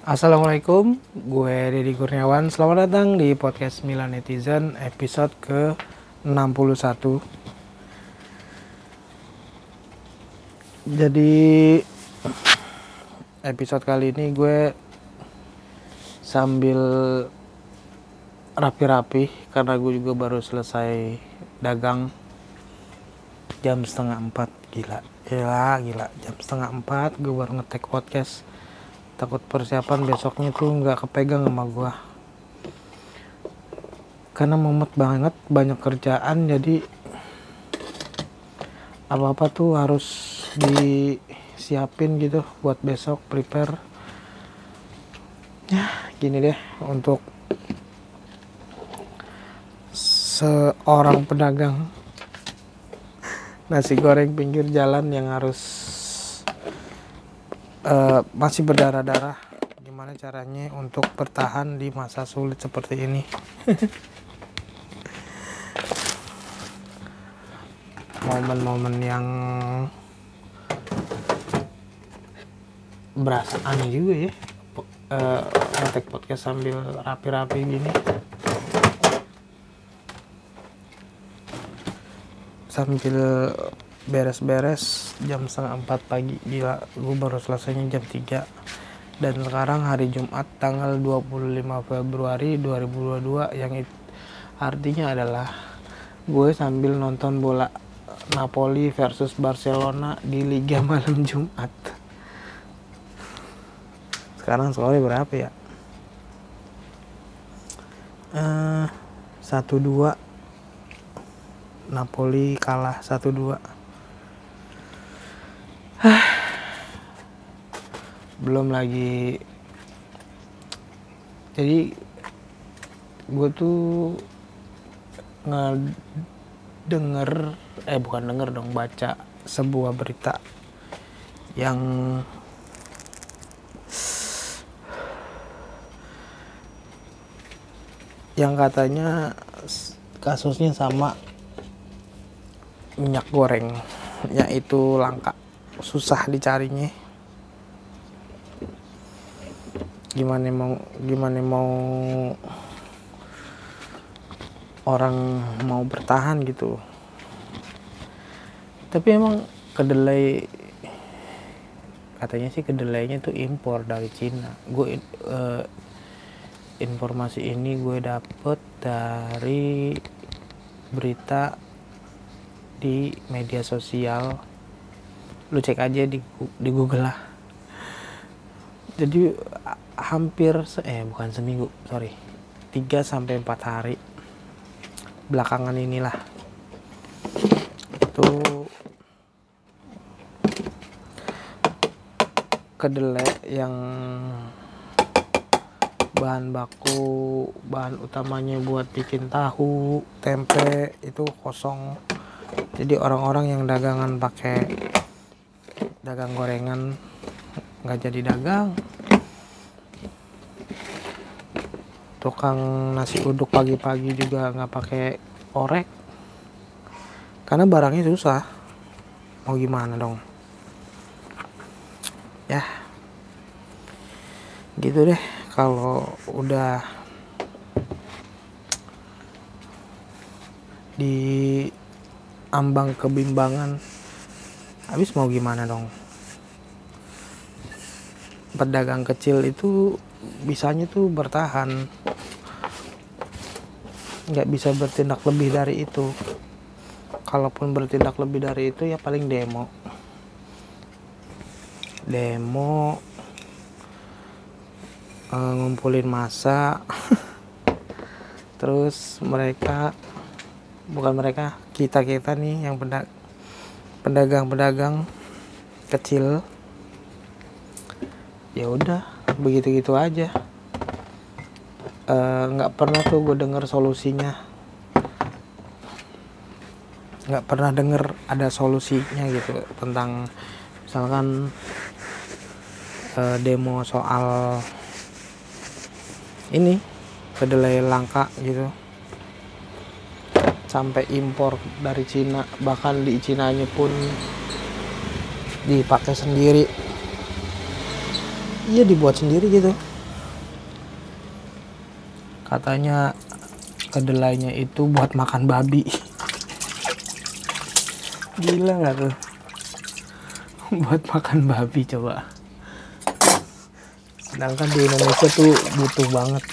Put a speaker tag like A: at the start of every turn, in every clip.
A: Assalamualaikum, gue Deddy Kurniawan. Selamat datang di podcast Milan Netizen episode ke 61. Jadi episode kali ini gue sambil rapi-rapi karena gue juga baru selesai dagang jam setengah empat gila gila gila jam setengah empat gue baru ngetek podcast takut persiapan besoknya tuh nggak kepegang sama gua. Karena mumet banget banyak kerjaan jadi apa-apa tuh harus disiapin gitu buat besok prepare. Ya gini deh untuk seorang pedagang nasi goreng pinggir jalan yang harus uh, masih berdarah-darah. Gimana caranya untuk bertahan di masa sulit seperti ini? Momen-momen yang berasa aneh juga ya. Uh, podcast sambil rapi-rapi gini. Sambil beres-beres jam setengah empat pagi. Gila gue baru selesainya jam 3 dan sekarang hari Jumat tanggal 25 Februari 2022 yang it, artinya adalah gue sambil nonton bola Napoli versus Barcelona di Liga malam Jumat. Sekarang sore berapa ya? Eh, satu dua. Napoli kalah 1-2 belum lagi jadi gue tuh ngedenger eh bukan denger dong baca sebuah berita yang yang katanya kasusnya sama minyak goreng yaitu langka susah dicarinya gimana mau gimana mau orang mau bertahan gitu. Tapi emang kedelai katanya sih kedelainya tuh impor dari Cina. Gue uh, informasi ini gue dapet dari berita di media sosial. Lu cek aja di di Google lah. Jadi hampir eh bukan seminggu sorry. 3 sampai 4 hari belakangan inilah. Itu kedelai yang bahan baku bahan utamanya buat bikin tahu tempe itu kosong. Jadi orang-orang yang dagangan pakai dagang gorengan nggak jadi dagang tukang nasi uduk pagi-pagi juga nggak pakai orek. Karena barangnya susah. Mau gimana dong? Ya. Gitu deh. Kalau udah di ambang kebimbangan habis mau gimana dong? Pedagang kecil itu bisanya tuh bertahan nggak bisa bertindak lebih dari itu. Kalaupun bertindak lebih dari itu ya paling demo. Demo uh, ngumpulin masa terus mereka bukan mereka kita kita nih yang pedagang-pedagang kecil. Ya udah begitu gitu aja. eh, nggak uh, pernah tuh gue denger solusinya. Nggak pernah denger ada solusinya gitu tentang misalkan uh, demo soal ini kedelai langka gitu. Sampai impor dari Cina bahkan di Cina nya pun dipakai sendiri. Iya dibuat sendiri gitu katanya kedelainya itu buat makan babi. Gila nggak tuh? Buat makan babi coba. Sedangkan di Indonesia tuh butuh banget.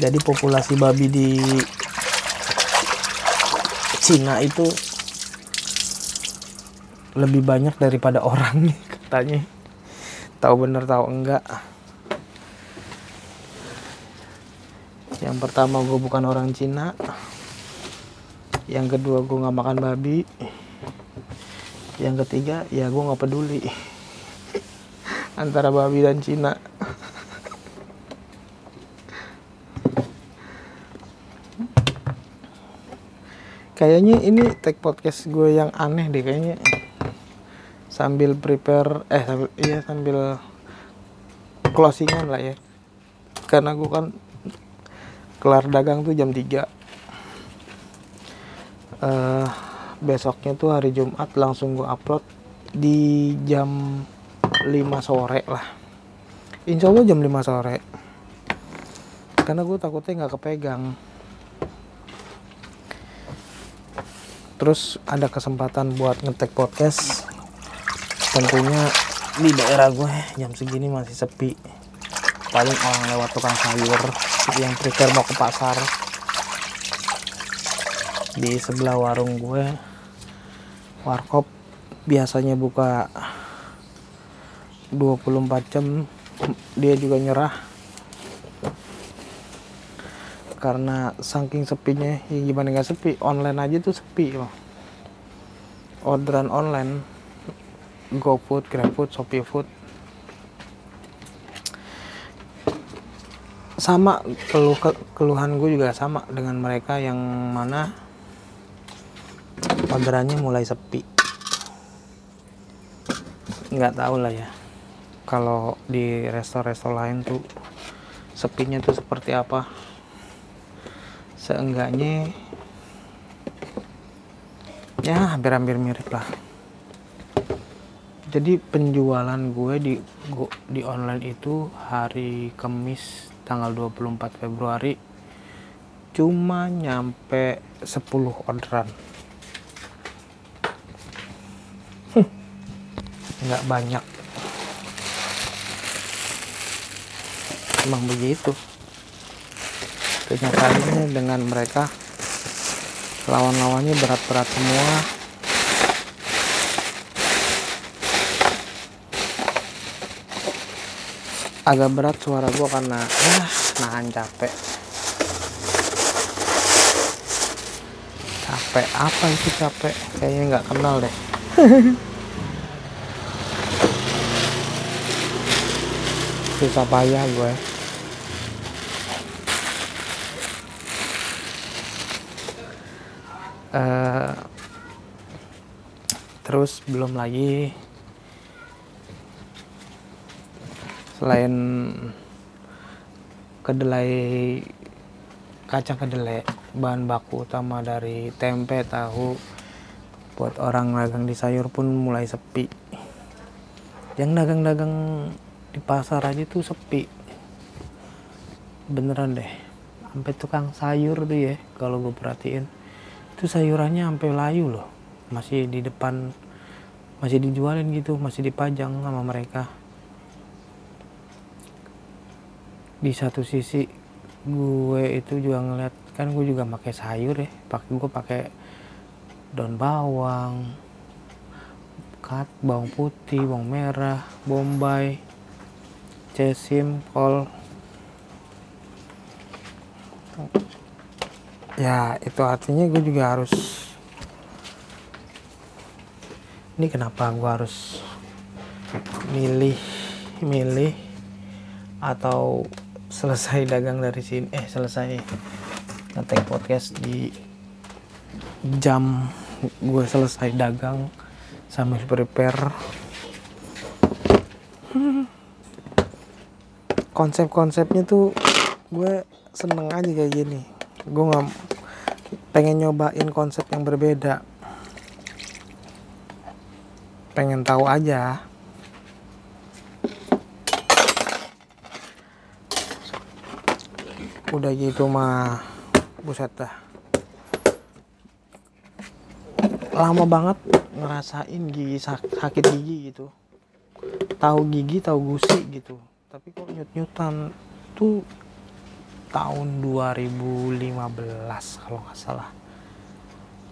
A: Jadi populasi babi di Cina itu lebih banyak daripada orang nih katanya. Tahu bener tahu enggak yang pertama gue bukan orang Cina. Yang kedua gue nggak makan babi. Yang ketiga ya gue nggak peduli antara babi dan Cina. Kayaknya ini tag podcast gue yang aneh deh kayaknya. Sambil prepare eh sambil iya sambil closingan lah ya. Karena gue kan kelar dagang tuh jam 3 uh, eh, besoknya tuh hari Jumat langsung gue upload di jam 5 sore lah. Insya Allah jam 5 sore. Karena gue takutnya nggak kepegang. Terus ada kesempatan buat ngetek podcast. Tentunya di daerah gue jam segini masih sepi. Paling orang lewat tukang sayur yang prepare mau ke pasar. Di sebelah warung gue warkop biasanya buka 24 jam dia juga nyerah. Karena saking sepinya ya gimana nggak sepi online aja tuh sepi loh. Orderan online GoFood, GrabFood, ShopeeFood sama keluh keluhan gue juga sama dengan mereka yang mana orderannya mulai sepi. Nggak tahu lah ya kalau di resto-resto lain tuh sepinya tuh seperti apa. Seenggaknya ya hampir-hampir mirip lah. Jadi penjualan gue di di online itu hari Kamis tanggal 24 Februari cuma nyampe 10 orderan. Nggak banyak. Emang begitu. Kenyataannya dengan mereka lawan-lawannya berat-berat semua agak berat suara gue karena ya nahan capek. Capek apa itu capek? Kayaknya nggak kenal deh. Susah payah gue uh, terus belum lagi selain kedelai kacang kedelai bahan baku utama dari tempe tahu buat orang dagang di sayur pun mulai sepi. Yang dagang-dagang di pasar aja tuh sepi. Beneran deh sampai tukang sayur tuh ya kalau gue perhatiin. Itu sayurannya sampai layu loh masih di depan masih dijualin gitu masih dipajang sama mereka di satu sisi gue itu juga ngeliat kan gue juga pakai sayur ya pakai gue pakai daun bawang kat bawang putih bawang merah bombay cesim kol. Ya itu artinya gue juga harus ini kenapa gue harus milih milih atau selesai dagang dari sini eh selesai ngetek podcast di jam gue selesai dagang sambil prepare. Konsep-konsepnya tuh gue seneng aja kayak gini. Gue nggak pengen nyobain konsep yang berbeda. Pengen tahu aja udah gitu mah buset dah. Lama banget ngerasain gigi sakit gigi gitu. Tahu gigi tahu gusi gitu. Tapi kok nyut nyutan tuh tahun 2015 kalau nggak salah.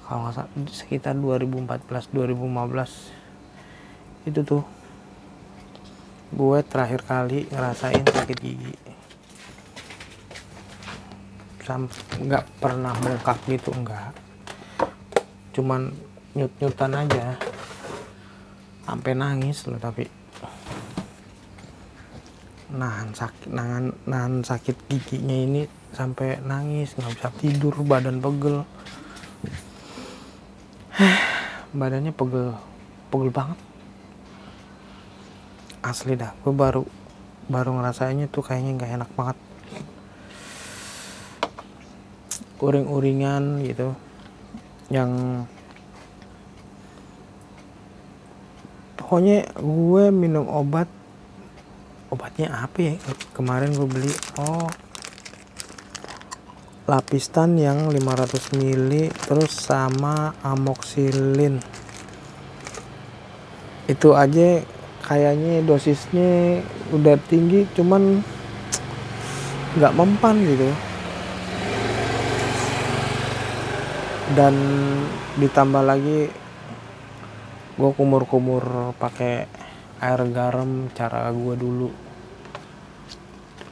A: Kalau nggak salah sekitar 2014 2015 itu tuh gue terakhir kali ngerasain sakit gigi nggak pernah bengkak gitu enggak cuman nyut nyutan aja. Sampai nangis loh tapi. Nahan sakit nahan nahan sakit giginya ini sampai nangis nggak bisa tidur badan pegel. Badannya pegel pegel banget. Asli dah gue baru baru ngerasainnya tuh kayaknya nggak enak banget uring-uringan gitu yang pokoknya gue minum obat obatnya apa ya? Kemarin gue beli oh lapistan yang 500 ml terus sama amoxilin itu aja kayaknya dosisnya udah tinggi cuman nggak mempan gitu dan ditambah lagi gue kumur-kumur pakai air garam cara gue dulu.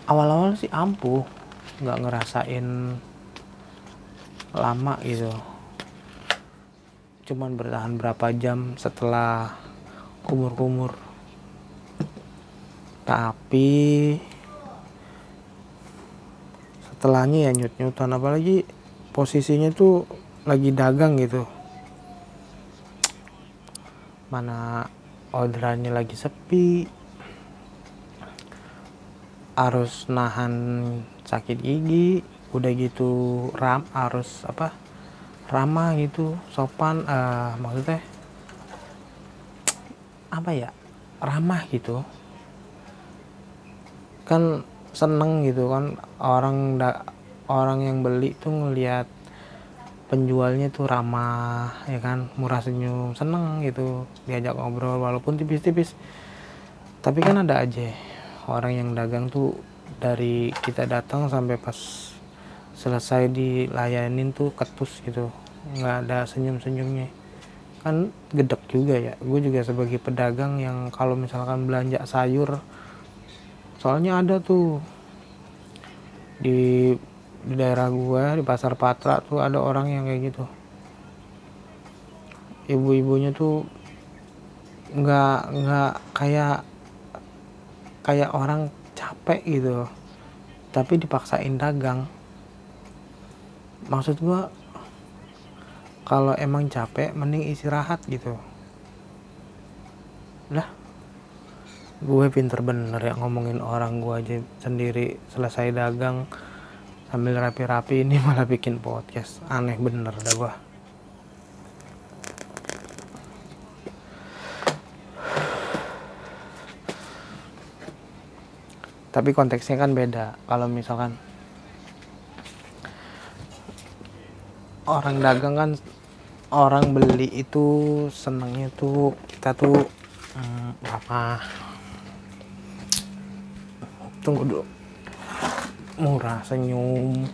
A: Awal-awal sih ampuh nggak ngerasain lama gitu. Cuman bertahan berapa jam setelah kumur-kumur. Tapi setelahnya ya nyut-nyutan. Apalagi posisinya tuh lagi dagang gitu. Mana orderannya lagi sepi. Harus nahan sakit gigi. Udah gitu ram harus apa? Ramah gitu sopan uh, maksudnya apa ya? Ramah gitu. Kan seneng gitu kan orang da, orang yang beli tuh ngelihat penjualnya tuh ramah ya kan? Murah senyum seneng gitu. Diajak ngobrol walaupun tipis-tipis. Tapi kan ada aja orang yang dagang tuh dari kita datang sampai pas selesai dilayanin tuh ketus gitu. Nggak ada senyum-senyumnya. Kan gedek juga ya. Gue juga sebagai pedagang yang kalau misalkan belanja sayur soalnya ada tuh di di daerah gue di pasar Patra tuh ada orang yang kayak gitu. Ibu-ibunya tuh nggak nggak kayak kayak orang capek gitu. Tapi dipaksain dagang. Maksud gue kalau emang capek mending istirahat gitu. Lah gue pinter bener ya ngomongin orang gue aja sendiri selesai dagang sambil rapi-rapi ini malah bikin podcast. Aneh bener dah gua. Tapi konteksnya kan beda. Kalau misalkan orang dagang kan orang beli itu senangnya tuh kita tuh hmm, apa? Tunggu dulu murah senyum.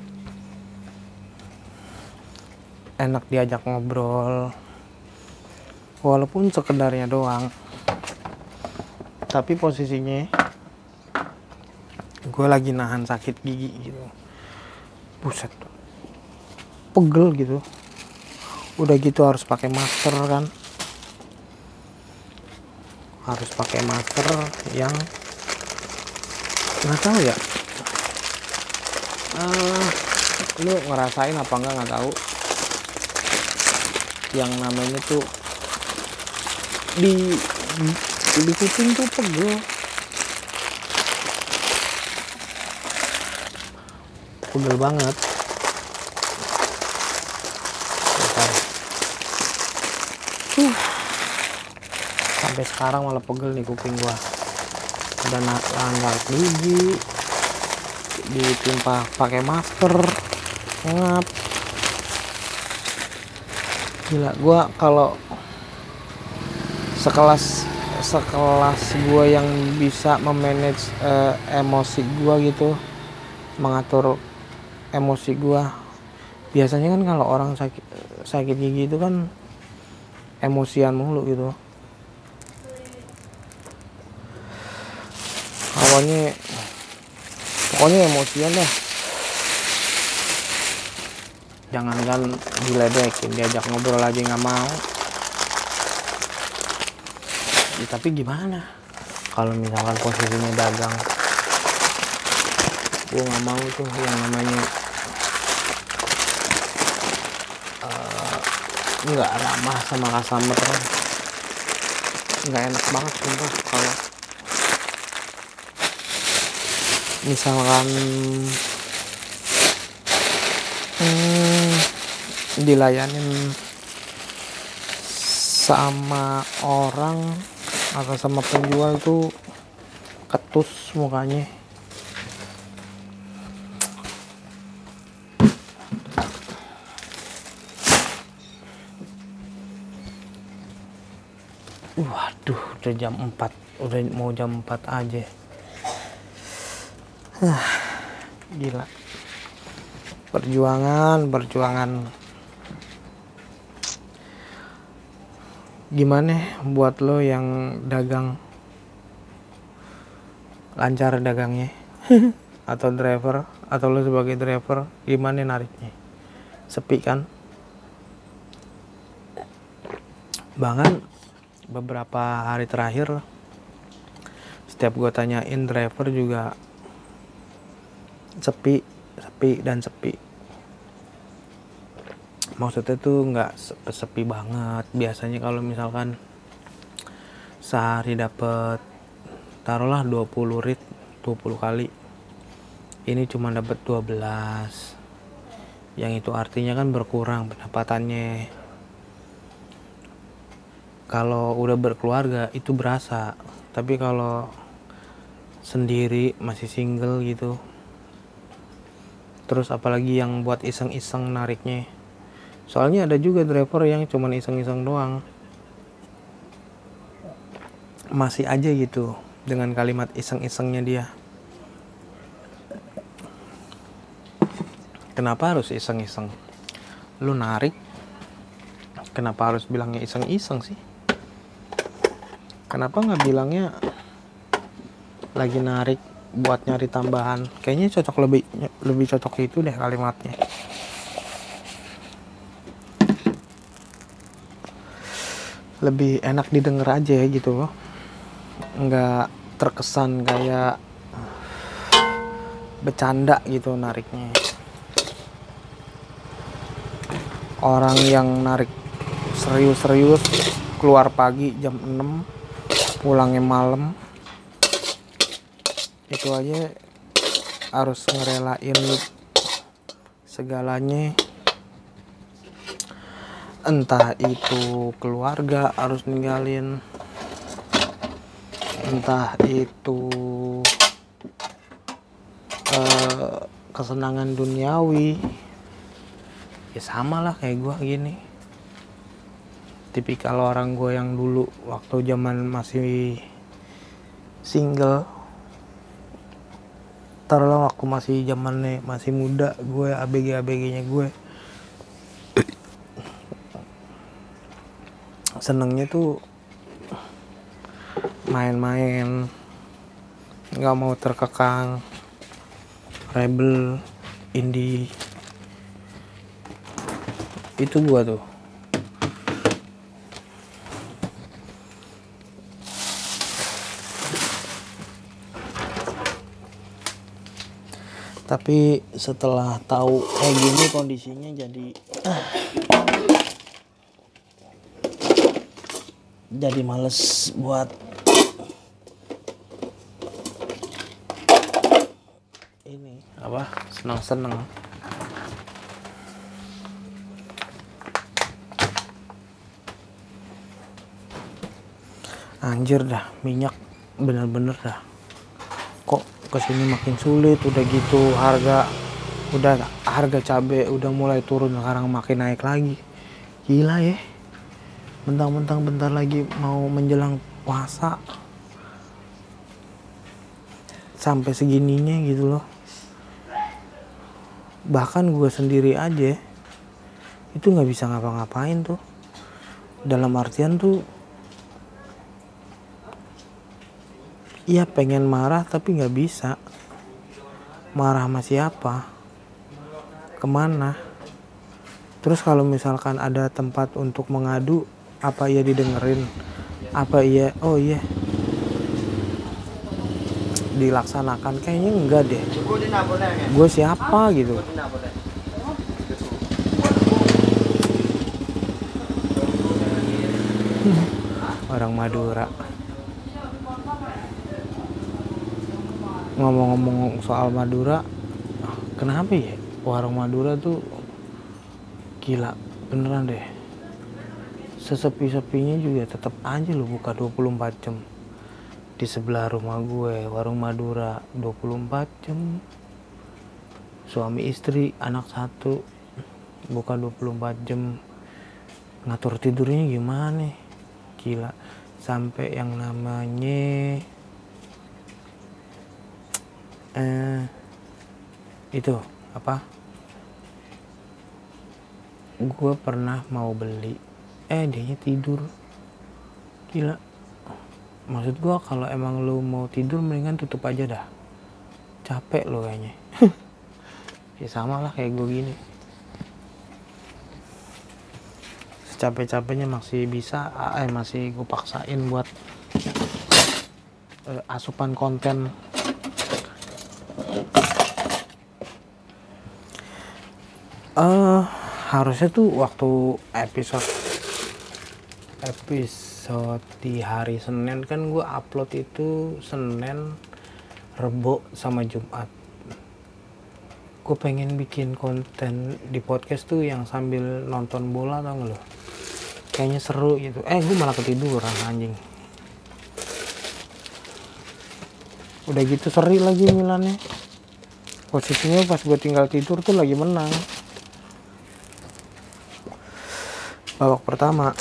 A: Enak diajak ngobrol. Walaupun sekedarnya doang. Tapi posisinya gue lagi nahan sakit gigi gitu. Buset. Pegel gitu. Udah gitu harus pakai masker kan. Harus pakai masker yang nggak tahu ya uh, lu ngerasain apa enggak nggak tahu. Yang namanya tuh di di kuping tuh pegel. Pegel banget. Uh. sampai sekarang malah pegel nih kuping gua. Udah nanggal gigi ditimpa pakai masker. Ngap. Gila gua kalau sekelas sekelas gua yang bisa memanage uh, emosi gua gitu mengatur emosi gua biasanya kan kalau orang sakit sakit gigi itu kan emosian mulu gitu. Pokoknya pokoknya emosian dah jangan kan diledekin diajak ngobrol aja nggak mau. Ya, tapi gimana? Kalau misalkan posisinya dagang gue nggak mau tuh yang namanya uh, nggak ramah sama customer. Nggak enak banget sumpah kalau misalkan hmm, dilayanin sama orang atau sama penjual tuh ketus mukanya Waduh, udah jam 4. Udah mau jam 4 aja. Gila. Perjuangan, perjuangan. Gimana buat lo yang dagang? Lancar dagangnya? Atau driver? Atau lo sebagai driver gimana nariknya? Sepi kan? Bahkan beberapa hari terakhir setiap gue tanyain driver juga sepi sepi dan sepi. Maksudnya tuh nggak sepi banget. Biasanya kalau misalkan sehari dapet taruhlah 20 rit 20 kali ini cuma dapat 12 yang itu artinya kan berkurang pendapatannya. Kalau udah berkeluarga itu berasa. Tapi kalau sendiri masih single gitu terus apalagi yang buat iseng-iseng nariknya. Soalnya ada juga driver yang cuman iseng-iseng doang. Masih aja gitu dengan kalimat iseng-isengnya dia. Kenapa harus iseng-iseng? Lu narik? Kenapa harus bilangnya iseng-iseng sih? Kenapa nggak bilangnya lagi narik buat nyari tambahan. Kayaknya cocok lebih lebih cocok itu deh kalimatnya. Lebih enak didengar aja ya gitu. Loh nggak terkesan kayak bercanda gitu nariknya. Orang yang narik serius-serius keluar pagi jam 6 pulangnya malam itu aja harus ngerelain segalanya. Entah itu keluarga harus ninggalin. Entah itu uh, kesenangan duniawi. Ya sama lah kayak gue gini. Tipikal orang gue yang dulu waktu zaman masih single taruhlah waktu masih zamannya masih muda gue abg abg nya gue. Senengnya tuh main-main nggak mau terkekang rebel indie. Itu gua tuh tapi setelah tahu kayak gini kondisinya jadi ah, jadi males buat ini. Apa? Senang-senang anjir dah minyak bener-bener dah. Kok ke sini makin sulit udah gitu harga udah harga cabai udah mulai turun sekarang makin naik lagi. Gila ya. Mentang-mentang bentar lagi mau menjelang puasa. Sampai segininya gitu loh. Bahkan gue sendiri aja itu nggak bisa ngapa-ngapain tuh. Dalam artian tuh Iya pengen marah tapi nggak bisa. Marah sama siapa? Ke mana? Terus kalau misalkan ada tempat untuk mengadu apa iya didengerin? Apa iya? Oh iya. Dilaksanakan? Kayaknya enggak deh. Gue siapa gitu? Orang Madura ngomong-ngomong soal Madura kenapa ya? Warung Madura tuh gila beneran deh. Sesepi-sepinya juga tetap aja lo buka 24 jam. Di sebelah rumah gue warung Madura 24 jam. Suami istri anak satu buka 24 jam. Ngatur tidurnya gimana? Gila. Sampai yang namanya eh, itu apa? Gue pernah mau beli. Eh dia tidur. Gila. Maksud gue kalau emang lu mau tidur mendingan tutup aja dah. Capek lo kayaknya. Ya sama lah kayak gue gini. Secapek-capeknya masih bisa eh masih gue paksain buat eh, asupan konten uh, harusnya tuh waktu episode episode di hari Senin kan gue upload itu Senin Rebo sama Jumat. Gue pengen bikin konten di podcast tuh yang sambil nonton bola tau gak lo kayaknya seru gitu. Eh gue malah ketiduran anjing. Udah gitu seri lagi Milannya. Posisinya pas gue tinggal tidur tuh lagi menang babak pertama.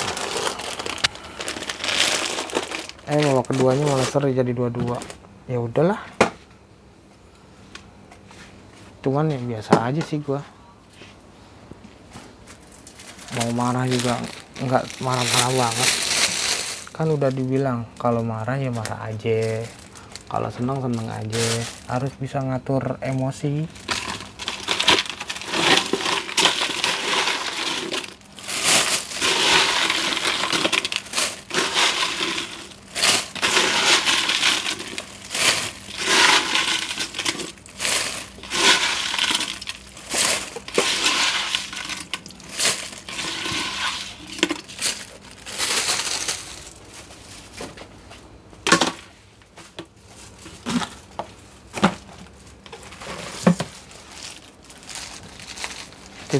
A: Eh babak keduanya malah seri jadi dua-dua. Ya udahlah. Cuman yang biasa aja sih gua. Mau marah juga nggak marah-marah banget. Kan udah dibilang kalau marah ya marah aja. Kalau seneng seneng aja. Harus bisa ngatur emosi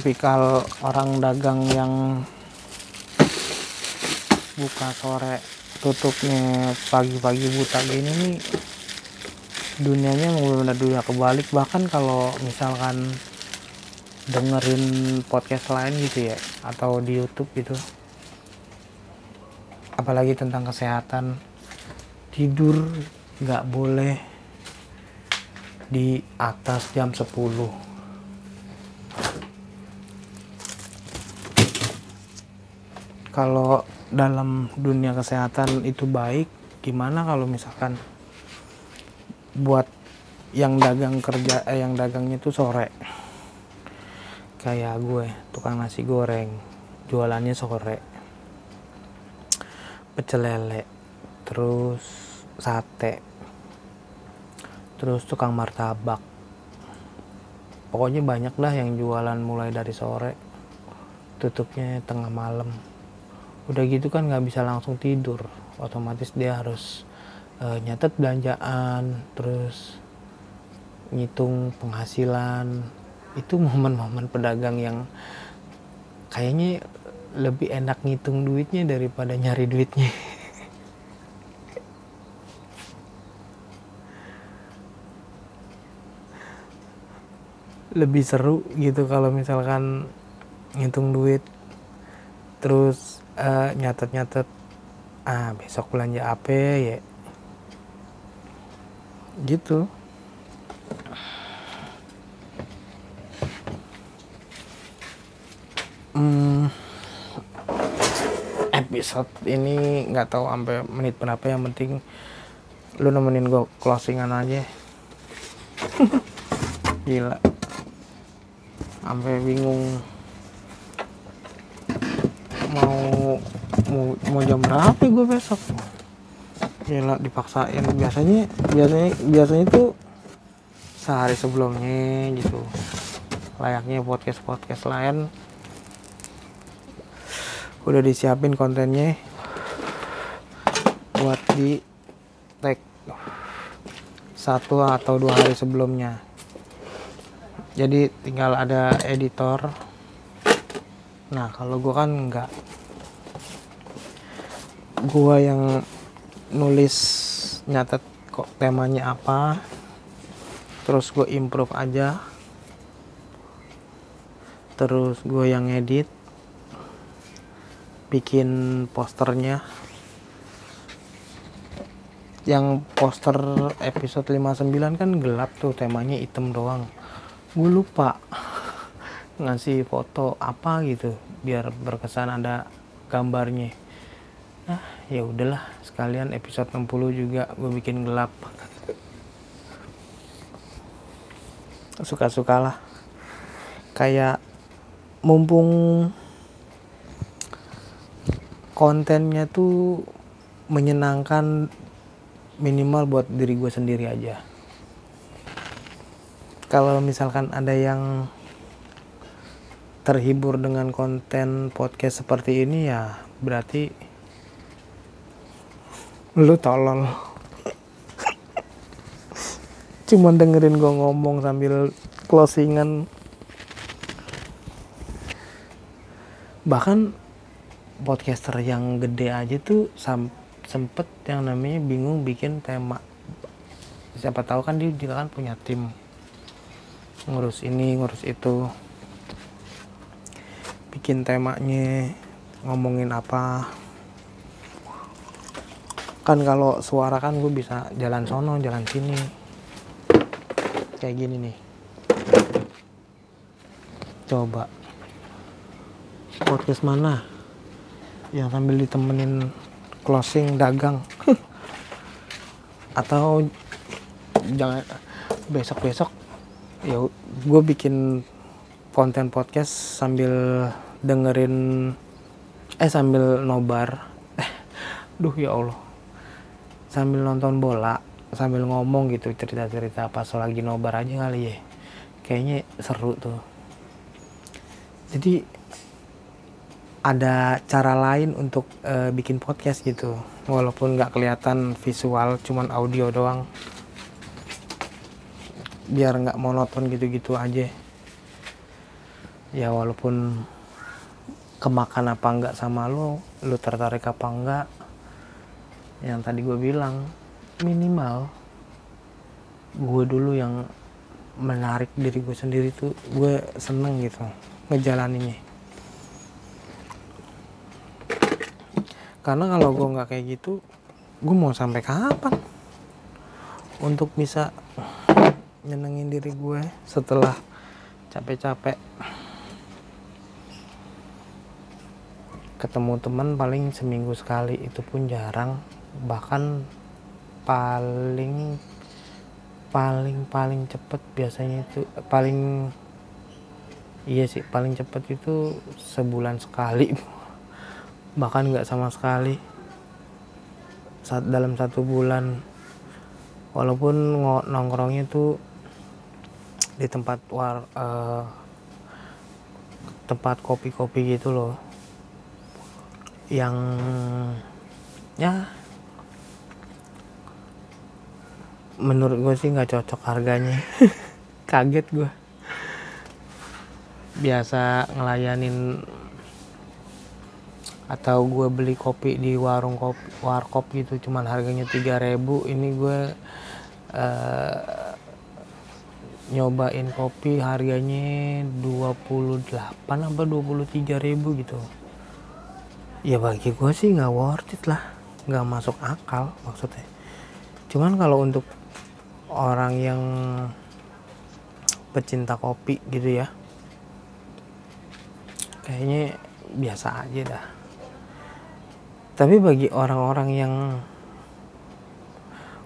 A: tipikal orang dagang yang buka sore tutupnya pagi-pagi buta gini nih dunianya mau benar dunia kebalik. Bahkan kalau misalkan dengerin podcast lain gitu ya atau di YouTube gitu apalagi tentang kesehatan tidur nggak boleh di atas jam 10 kalau dalam dunia kesehatan itu baik gimana kalau misalkan buat yang dagang kerja eh, yang dagangnya itu sore? Kayak gue tukang nasi goreng jualannya sore. Pecel lele terus sate terus tukang martabak. Pokoknya banyak dah yang jualan mulai dari sore tutupnya tengah malam udah gitu kan nggak bisa langsung tidur. Otomatis dia harus uh, nyatet belanjaan terus ngitung penghasilan. Itu momen-momen pedagang yang kayaknya lebih enak ngitung duitnya daripada nyari duitnya. Lebih seru gitu kalau misalkan ngitung duit terus uh, nyatet-nyatet ah besok belanja apa ya. Gitu. Hmm, episode ini nggak tahu sampai menit berapa yang penting lu nemenin gue closingan aja. Gila. Sampai bingung mau mau mau jam berapa gue besok? Gila dipaksain. Biasanya biasanya biasanya tuh sehari sebelumnya gitu. Layaknya podcast podcast lain. Udah disiapin kontennya buat di tag satu atau dua hari sebelumnya. Jadi tinggal ada editor. Nah kalau gue kan enggak gue yang nulis nyatet kok temanya apa terus gue improve aja terus gue yang edit bikin posternya. Yang poster episode 59 kan gelap tuh temanya hitam doang. Gue lupa ngasih foto apa gitu biar berkesan ada gambarnya ah ya udahlah sekalian episode 60 juga gue bikin gelap. Suka-sukalah. Kayak mumpung kontennya tuh menyenangkan minimal buat diri gue sendiri aja. Kalau misalkan ada yang terhibur dengan konten podcast seperti ini ya berarti lu tolol. Cuman dengerin gue ngomong sambil closingan. Bahkan podcaster yang gede aja tuh sempet yang namanya bingung bikin tema. Siapa tahu kan dia juga kan punya tim. Ngurus ini ngurus itu. Bikin temanya ngomongin apa kan kalau suara kan gue bisa jalan sono jalan sini. Kayak gini nih. Coba. Podcast mana? Yang sambil ditemenin closing dagang. Atau jangan besok besok ya gue bikin konten podcast sambil dengerin eh sambil nobar. Eh duh ya allah sambil nonton bola sambil ngomong gitu cerita-cerita pas lagi nobar aja kali ya. Kayaknya seru tuh. Jadi ada cara lain untuk uh, bikin podcast gitu. Walaupun nggak kelihatan visual cuman audio doang. Biar nggak monoton gitu-gitu aja. Ya walaupun kemakan apa enggak sama lo lo tertarik apa enggak yang tadi gue bilang minimal gue dulu yang menarik diri gue sendiri tuh gue seneng gitu ngejalaninnya. Karena kalau gue nggak kayak gitu gue mau sampai kapan? Untuk bisa nyenengin diri gue setelah capek-capek ketemu teman paling seminggu sekali itu pun jarang bahkan paling paling paling cepet biasanya itu paling iya sih paling cepet itu sebulan sekali. Bahkan nggak sama sekali. Saat dalam satu bulan. Walaupun nongkrongnya tuh di tempat war uh, tempat kopi-kopi gitu loh. Yang ya menurut gue sih nggak cocok harganya. Kaget gue biasa ngelayanin atau gue beli kopi di warung kopi warkop gitu cuman harganya 3000 ini gue uh, nyobain kopi harganya 28 apa 23 ribu gitu. Ya bagi gue sih nggak worth it lah. Nggak masuk akal maksudnya. Cuman kalau untuk orang yang pecinta kopi gitu ya. Kayaknya biasa aja dah. Tapi bagi orang-orang yang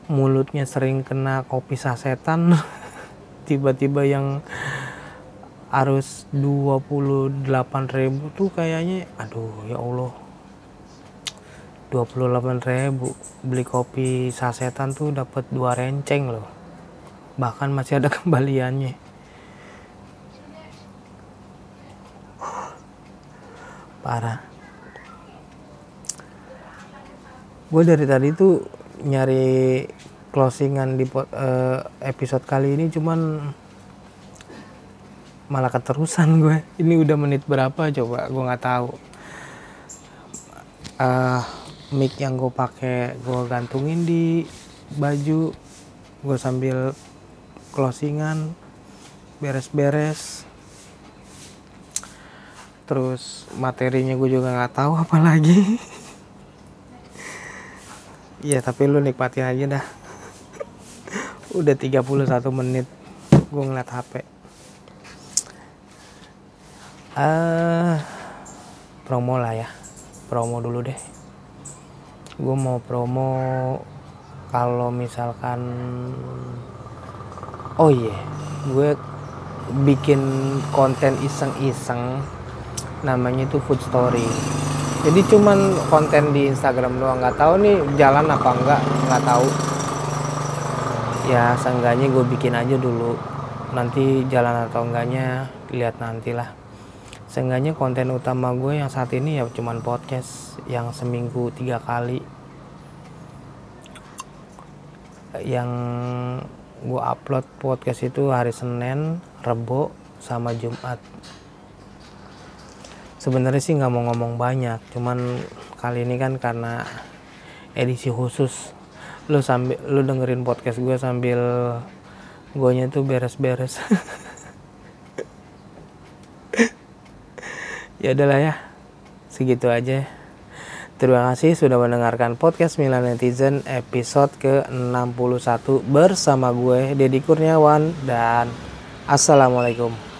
A: mulutnya sering kena kopi sasetan tiba-tiba yang harus 28 ribu tuh kayaknya aduh ya Allah. 28 ribu beli kopi sasetan tuh dapat dua renceng loh bahkan masih ada kembaliannya. Parah. Gue dari tadi tuh nyari closingan di uh, episode kali ini cuman malah keterusan gue ini udah menit berapa coba? Gue nggak tahu. Uh, mic yang gue pakai gue gantungin di baju. Gue sambil closingan beres-beres. Terus materinya gue juga nggak tahu apa lagi. Ya tapi lu nikmatin aja dah. Udah 31 menit gue ngeliat HP uh, eh, promo lah ya. Promo dulu deh. Gue mau promo kalau misalkan oh iya yeah. gue bikin konten iseng-iseng namanya itu food story. Jadi cuman konten di Instagram doang nggak tahu nih jalan apa enggak nggak tahu. Ya seenggaknya gue bikin aja dulu. Nanti jalan atau enggaknya lihat nantilah seenggaknya konten utama gue yang saat ini ya cuman podcast yang seminggu tiga kali. Yang gue upload podcast itu hari Senin, Rebo, sama Jumat. Sebenarnya sih nggak mau ngomong banyak, cuman kali ini kan karena edisi khusus. Lu sambil lu dengerin podcast gue sambil nya tuh beres-beres. Ya adalah ya segitu aja terima kasih sudah mendengarkan podcast Milan Netizen episode ke-61 bersama gue Deddy Kurniawan dan Assalamualaikum